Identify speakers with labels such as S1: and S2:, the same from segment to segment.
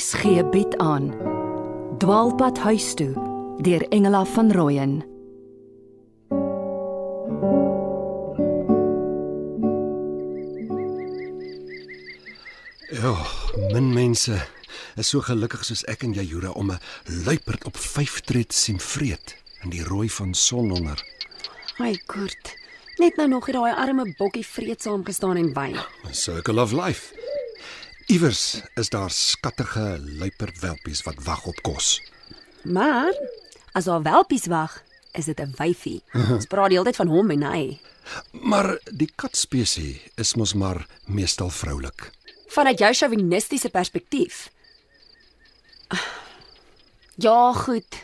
S1: RSG bied aan Dwaalpad huis toe deur Engela van Rooyen
S2: Ja, min mense is so gelukkig soos ek en jy Jura om 'n luiperd op 5 tred sien vreet in die rooi van son onder.
S3: My Kurt. Net nou nog het daai arme bokkie vreedsaam gestaan en wyn.
S2: 'n Circle of life. Iewers is daar skattige luiperdwelpies wat wag op kos.
S3: Maar as daar welpies wag, is dit 'n wyfie. Ons praat die hele tyd van hom en hy.
S2: Maar die katspesie is mos maar meestal vroulik.
S3: Vanuit jou chauvinistiese perspektief. Ja, goed.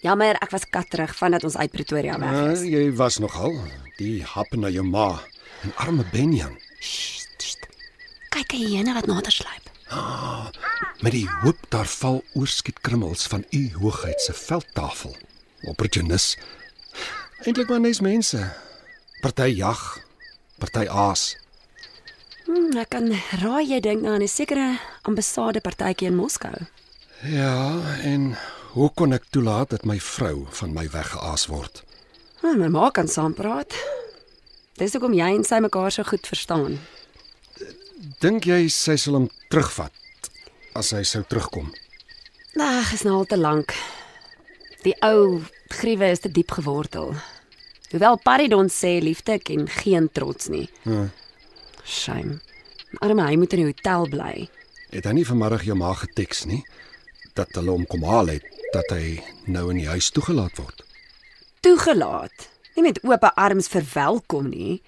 S3: Jammer, ek was katterig vandat ons uit Pretoria weg is.
S2: jy was nogal die hap na jou ma en arme Benjan
S3: sst. Kyk hyene wat nader sluip.
S2: met die hoop daar val oorskietkrummels van u hoogheid se veldtafel. Opportunis. Eintlik maar nes mense. Party jag, party aas.
S3: Hmm, ek kan raai jy dink aan 'n sekere ambassade partytjie in Moskou.
S2: Ja, en hoe kon ek toelaat dat my vrou van my weggeaas word?
S3: Hmm, my ma kan saam praat. Dis hoekom jy en sy mekaar so goed verstaan.
S2: Dink jy sy sal hom terugvat as hy sou terugkom?
S3: Ag, is nou al te lank. Die ou gruwe is te diep gewortel. Hoewel Paridon sê liefde ken geen trots nie.
S2: Hm.
S3: Shame. Arme hy moet in die hotel bly.
S2: Het hy nie vanmiddag jou ma geteks nie dat hulle hom kom haal het dat hy nou in die huis toegelaat word?
S3: Toegelaat. Nie met oop arms verwelkom nie.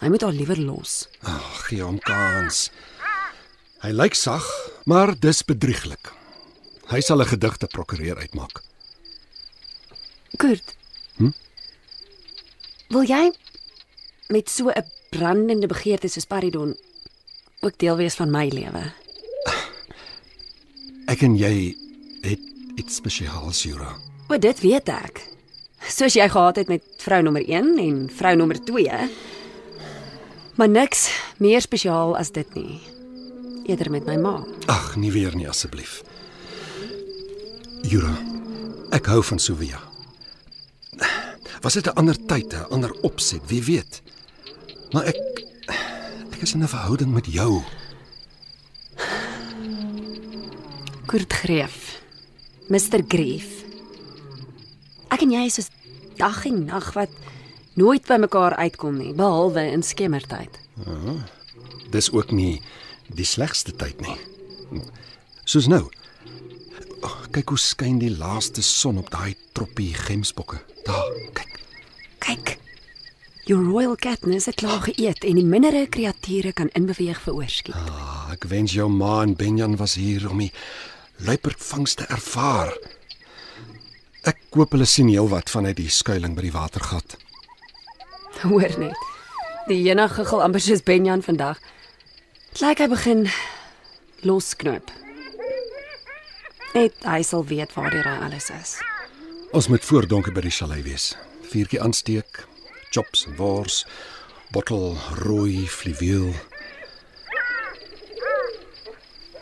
S3: Hy moet haar liewer los.
S2: Ag, gee hom kans. Hy lyk sag, maar dis bedrieglik. Hy sal 'n gedigte prokureur uitmaak.
S3: Kurt.
S2: Hm?
S3: Wil jy met so 'n brandende begeerte soos Paridon ook deel wees van my lewe?
S2: Ek en jy het iets spesiaals, Jura.
S3: O, dit weet ek. Soos jy gehad het met vrou nommer 1 en vrou nommer 2. Maar niks meer spesiaal as dit nie. Eerder met my ma.
S2: Ag, nie weer nie asseblief. Jura, ek hou van Sofia. Was dit 'n ander tyd, 'n ander opset, wie weet. Maar ek ek is in 'n verhouding met jou.
S3: Kurt Greef. Mr Greef. Ek en jy is soos dag en nag wat nooit by mekaar uitkom nie, behalwe in skemertyd.
S2: Dis ook nie die slegste tyd nie. Soos nou. Oh, kyk hoe skyn die laaste son op daai troppie gemsbokke. Daar, kyk.
S3: Kyk. Your royal catness het klaar geëet en die mindere kreature kan inbeweeg vir oorskiet.
S2: Ah, ek wens jou ma en Benjan was hier om die luiperdvangs te ervaar. Ek koop hulle sien heelwat vanuit die skuilings by die watergat.
S3: Hoor net. Die ene giggel amper soos Benjan vandag. Dit lyk hy begin losknoop. Net hy sal weet waar die hy alles is.
S2: Ons moet voor donker by die chalet wees. Vuurtjie aansteek, chops en wors, bottel rooi fluweel.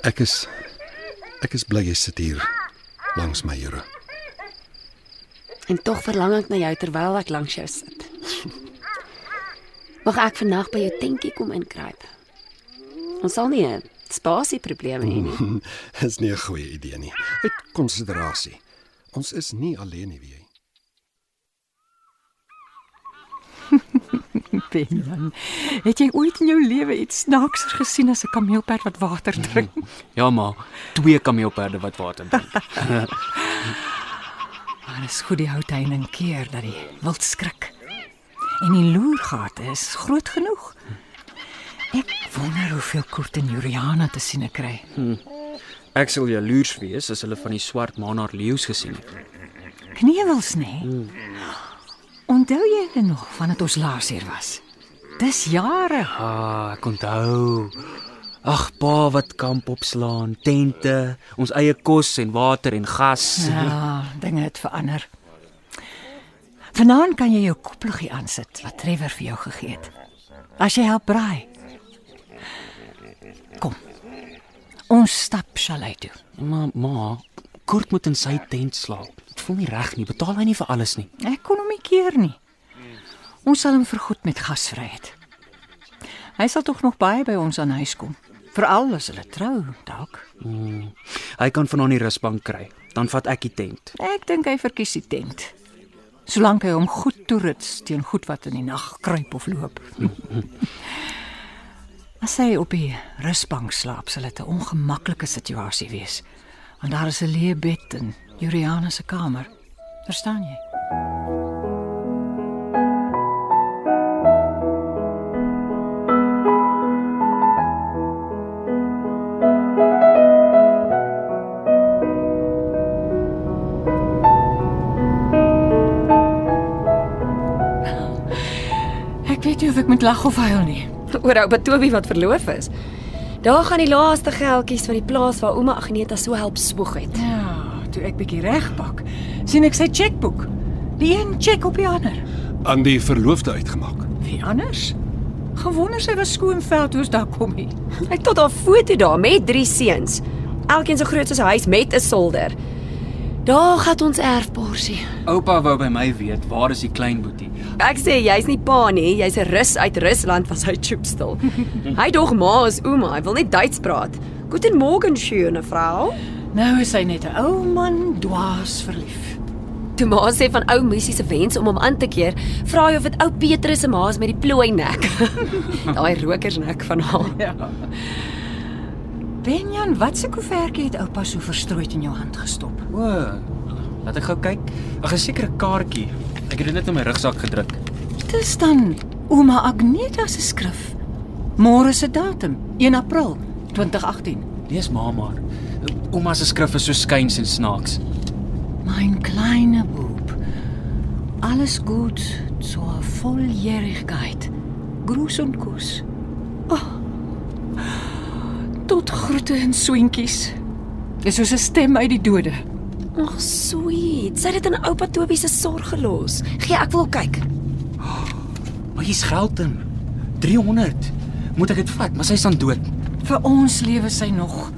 S2: Ek is ek is bly jy sit hier langs my, Here.
S3: En tog verlang ek na jou terwyl ek langs jou sit. Mag ek vandag by jou tentjie kom inkruip? Ons sal nie 'n spasie probleme hê nie.
S2: is nie 'n goeie idee nie. Uit konsiderasie. Ons is nie alleen nie, wie jy.
S4: Benjan, het jy ooit in jou lewe iets snaakser gesien as 'n kameelperd wat water drink?
S5: Ja maar, twee kameelperde wat water drink.
S4: Maar dit is goed die houtheining keer dat die wild skrik. En die loergate is groot genoeg. Ek wonder hoeveel koert en Juliana te sien kry.
S5: Ek sal jaloers wees as hulle van die swart maanaar leeu's gesien het.
S4: Knewels nê. Nee. Onthou jy dit nog vandat ons laas hier was? Dis jare.
S5: Ah, ek onthou. Ag, pa wat kamp opslaan, tente, ons eie kos en water en gas.
S4: Ja, dinge het verander. Vanaand kan jy jou koppeltjie aansit wat Trevor vir jou gegee het. As jy help braai. Kom. Ons stap chalet toe.
S5: Maar ma, Kurt moet in sy tent slaap. Dit voel nie reg nie. Betaal hy nie vir alles nie.
S4: Ek kon hom nie keer nie. Ons sal hom vergoed met gasvryheid. Hy sal tog nog baie by ons aan huis kom. Veral as hulle trou, dalk.
S5: Hy kan vanaand die rusbank kry. Dan vat ek die tent.
S4: Ek dink hy verkies die tent. Solank hy hom goed toerits teen goed wat in die nag kruip of loop. As hy op die rusbank slaap, sal dit 'n ongemaklike situasie wees. Want daar is 'n leë bed in Juliana se kamer. Verstaan jy? Ek moet lag of huil nie.
S3: Oor oupa Toby wat verloof is. Daar gaan die laaste geldjies van die plaas waar ouma Agneta so help spoeg het.
S4: Ja, toe ek bietjie regpak, sien ek sy chequeboek. Die een check op die ander.
S2: Aan die verloofde uitgemaak.
S4: Wie anders? Gewonder sy was skoon veldhoes daar kom hy.
S3: Het tot haar foto daar met drie seuns. Elkeen so groot soos 'n huis met 'n solder. Daar gaan ons erfborsie.
S5: Oupa wou by my weet waar is die klein boetie.
S3: Ek sê jy's nie pa nie, jy's 'n rus uit Rusland was hy choopstil. hy dog ma is ouma, hy wil net Duits praat. Guten Morgen, schöne Frau.
S4: Nou is hy net 'n ou man dwaas verlief.
S3: Toe ma sê van ou Missie se wens om hom aan te keer, vra hy of dit ou Petrus se ma is met die plooi nek. Daai rokersnek van haar.
S4: Ja. Benjan, wat se koevertjie het oupa so verstrooid in jou hand gestop?
S5: O, laat ek gou kyk. Ag, 'n sekere kaartjie. Ek het dit net in my rugsak gedruk.
S4: Dis dan ouma Agneta se skrif. Môre se datum, 1 April 2018.
S5: Lees ma maar. Ouma se skrif is so skuins en snaaks.
S4: Mein kleine Bub. Alles gut zur Volljährigkeit. Gruß und Kuss. Oh. Tot groete en swinkies. Dis soos 'n stem uit die dode.
S3: Ag, sweet. Sy het dit in oupa Toby se sorg gelos. Gee, ek wil kyk.
S5: Maar hier's geld in. 300. Moet ek dit vat? Maar sy's dan dood.
S4: Vir ons lewe sy nog.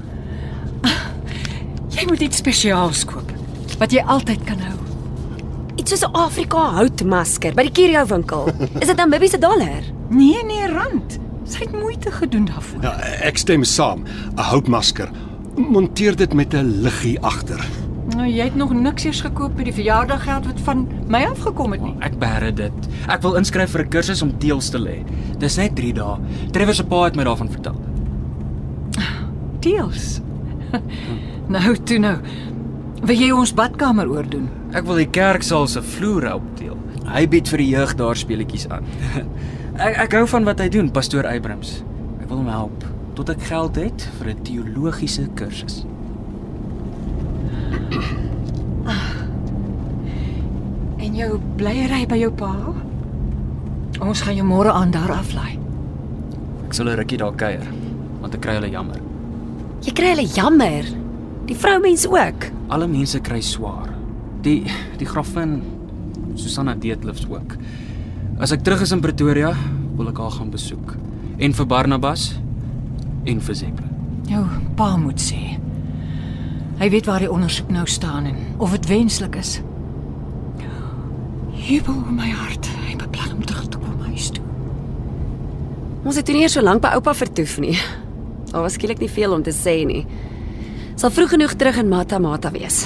S4: Jy moet iets spesiaals koop wat jy altyd kan hou.
S3: Iets soos 'n Afrika houtmasker by die Curio winkel. Is dit Namibie se dollar?
S4: Nee, nee, rand. Sy het moeite gedoen daarvoor.
S2: Ja, ek stem saam. 'n Houtmasker. Monteer dit met 'n liggie agter.
S4: Nou, jy het nog niks eers gekoop met die verjaardaggeld wat van my afgekom het nie.
S5: Ek bære dit. Ek wil inskryf vir 'n kursus om teels te lê. Dis net 3 dae. Trevor se pa het my daarvan vertel.
S4: Deels. nou, toe nou. Wil jy ons badkamer oordoen?
S5: Ek wil die kerksaal se vloere opteel. Hy bied vir die jeug daar speletjies aan. ek ek hou van wat hy doen, pastoor Abrams. Ek wil hom help tot ek geld het vir 'n teologiese kursus.
S4: En jou blyery by jou pa? Ons gaan jou môre aan daar aflaai.
S5: Ek sal 'n rukkie daar kuier, want ek kry hulle jammer.
S3: Jy kry hulle jammer. Die vroumens ook.
S5: Alle mense kry swaar. Die die grafin Susanna Deetlifs ook. As ek terug is in Pretoria, wil ek haar gaan besoek. En vir Barnabas en vir Zeppelin.
S4: Jou pa moet sê. Hy weet waar die ondersoek nou staan en of dit wenslik is. Jubel in my hart. Hy beplan om terug te kom huis toe.
S3: Ons het toe nie eers so lank by oupa vertoef nie. Daar was skielik nie veel om te sê nie. Sal vroeg genoeg terug in Mata Mata wees.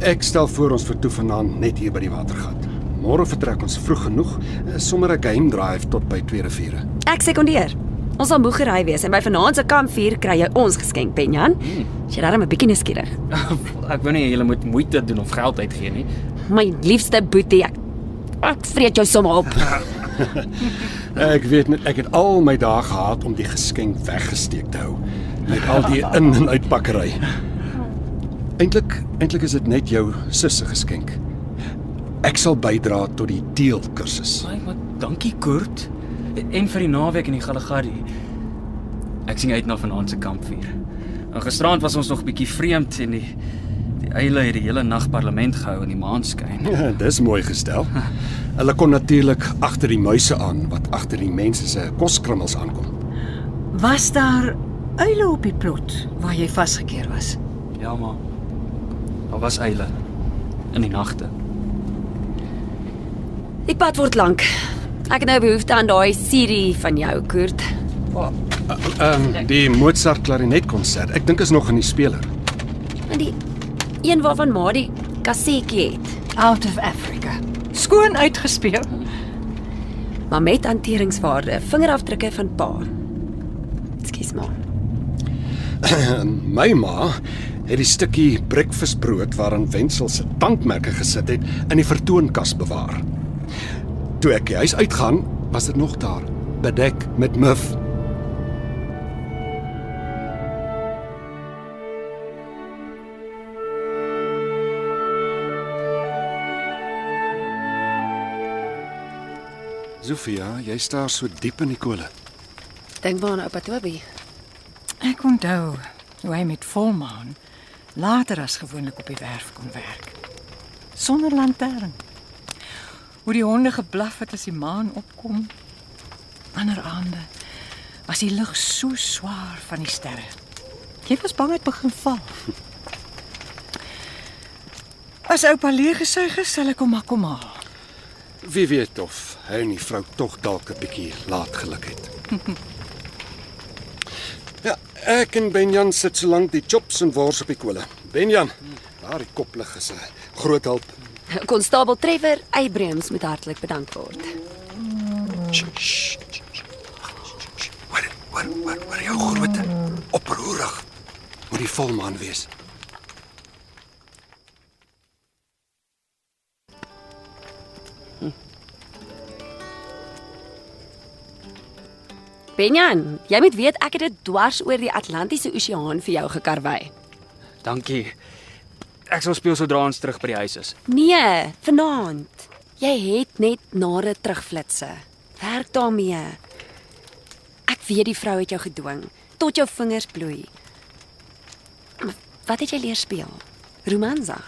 S2: Ek stel voor ons vertoef vanaand net hier by die watergat. Môre vertrek ons vroeg genoeg, eh, sommer 'n game drive tot by 2 riviere.
S3: Ek sekondeer. Ons sal moegery wees en by vanaand se kampvuur kry jy ons geskenk, Benjan. As jy darem 'n bietjie nuuskierig.
S5: ek wou nie julle moet moeite doen of geld uitgee nie.
S3: My liefste boetie, ek ek vreet jou sommer op.
S2: Ek weet net ek het al my dae gehad om die geskenk weggesteek te hou met al die in en uitpakkery. Eintlik eintlik is dit net jou sus se geskenk. Ek sal bydra tot die teelkursus.
S5: Ai, maar dankie Kurt. En vir die naweek in die Galagadi. Ek sien uit na vanaand se kampvuur. En gisterand was ons nog bietjie vreemd en die die eile het die hele nag parlement gehou in die maanskyn.
S2: Ja, dis mooi gestel. Hulle kon natuurlik agter die muise aan wat agter die mense se koskrummels aankom.
S4: Was daar uile op die plot waar jy vasgekeer was.
S5: Ja, maar daar was eile in die nagte.
S3: Die pad word lank. Ek het nou behoefte aan daai CD van jou, Koert.
S2: Ehm um, die Mozart klarinetkonsert. Ek dink is nog in die speler.
S3: En die een waarvan ma die kassetjie het,
S4: Out of Africa. Skoon uitgespeel.
S3: maar met hanteringswaarde, vingerafdrukke van pa. Ekskuus maar.
S2: My ma het die stukkie breakfastbrood waarin Wenzel se tandmerke gesit het in die vertoonkas bewaar. Toe ek die huis uitgaan, was dit nog daar, bedek met muf. Sofia, jy staar so diep in die kole.
S3: Dink maar aan oupa Toby.
S4: Ek onthou hoe hy met volmaan later as gewoonlik op die werf kon werk. Sonder lantern. Hoe die honde geblaf het as die maan opkom. Ander aande was die lug so swaar van die sterre. Jy was bang dit begin val. As oupa leeg gesuig is, sal ek hom maar kom haal.
S2: Wie weet of hy en die vrou tog dalk 'n bietjie laat geluk het. ja, ek en Benjan sit so lank die chops en wors op die kole. Benjan, daardie koplig is 'n groot hulp.
S3: Konstabel Trevor Abrams moet hartlik bedank word.
S2: Wat wat wat wat jou grootte oproerig. Moet die volmaan wees.
S3: Benjan, jy moet weet ek het dit dwars oor die Atlantiese Oseaan vir jou gekarwei.
S5: Dankie. Ek sal speel sodra ons terug by die huis is.
S3: Nee, vanaand. Jy het net nare terugflitse. Werk daarmee. Ek weet die vrou het jou gedwing tot jou vingers bloei. Maar Wat het jy leer speel? Romanza.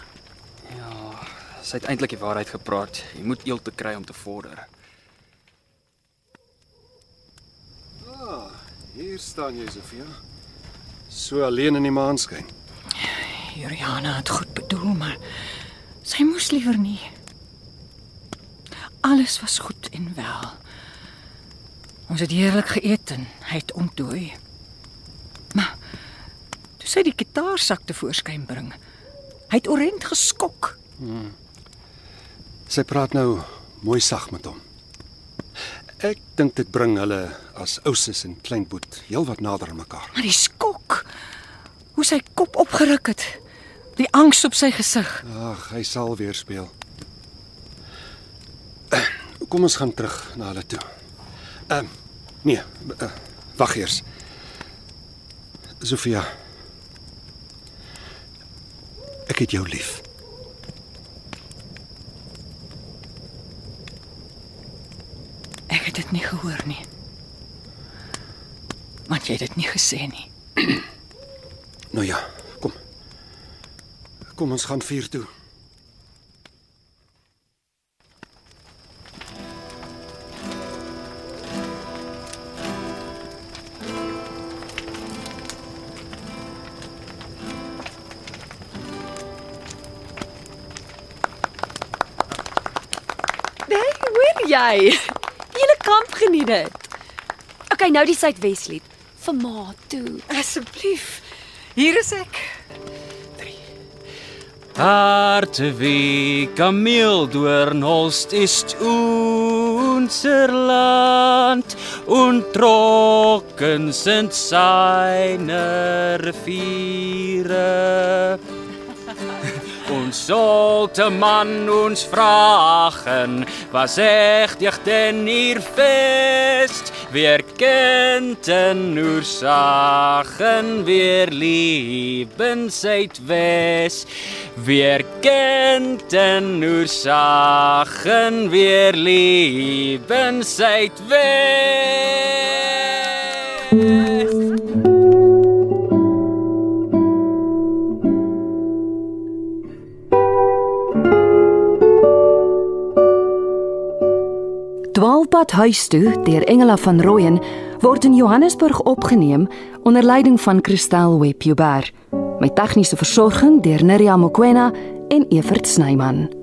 S5: Sy het eintlik die waarheid gepraat. Jy moet eel te kry om te vorder.
S2: Hier staan jy, Sofia. So alleen in die maanskyn.
S4: Juliana het goed bedoel, maar sy moes liewer nie. Alles was goed en wel. Ons het heerlik geëet en hy het ontdooi. Maar toe sy die gitaarsak te voorskyn bring, hy het orent geskok.
S2: Sy praat nou mooi sag met hom. Ek dink dit bring hulle as ouses en kleinboet heelwat nader aan mekaar.
S4: Maar die skok, hoe sy kop opgeruk het, die angs op sy gesig.
S2: Ag, hy sal weer speel. Kom ons gaan terug na hulle toe. Ehm uh, nee, uh, wag eers. Sofia. Ek het jou lief.
S4: Ek het dit nie gehoor nie. Want jy het dit nie gesê nie.
S2: Nou ja, kom. Ons gaan vier toe.
S3: Nee, jy? Die hele kamp geniet dit. OK, nou die Suidweslied vir ma toe.
S4: Asseblief. Hier is ek.
S5: Hartweg Kameeldoornholst ist unser Land und trocken sind seine Viere. Und sollte man uns fragen, was echt ich denn ihr fest? Wir könnten nur sagen, wir lieben seit West. Wir könnten nur sagen, wir lieben seit West.
S1: Dwaalpad huis toe deur Engela van Rooyen word in Johannesburg opgeneem onder leiding van Christel Webber. Met tegniese versorging deur Neriya Mkwena en Evert Snyman.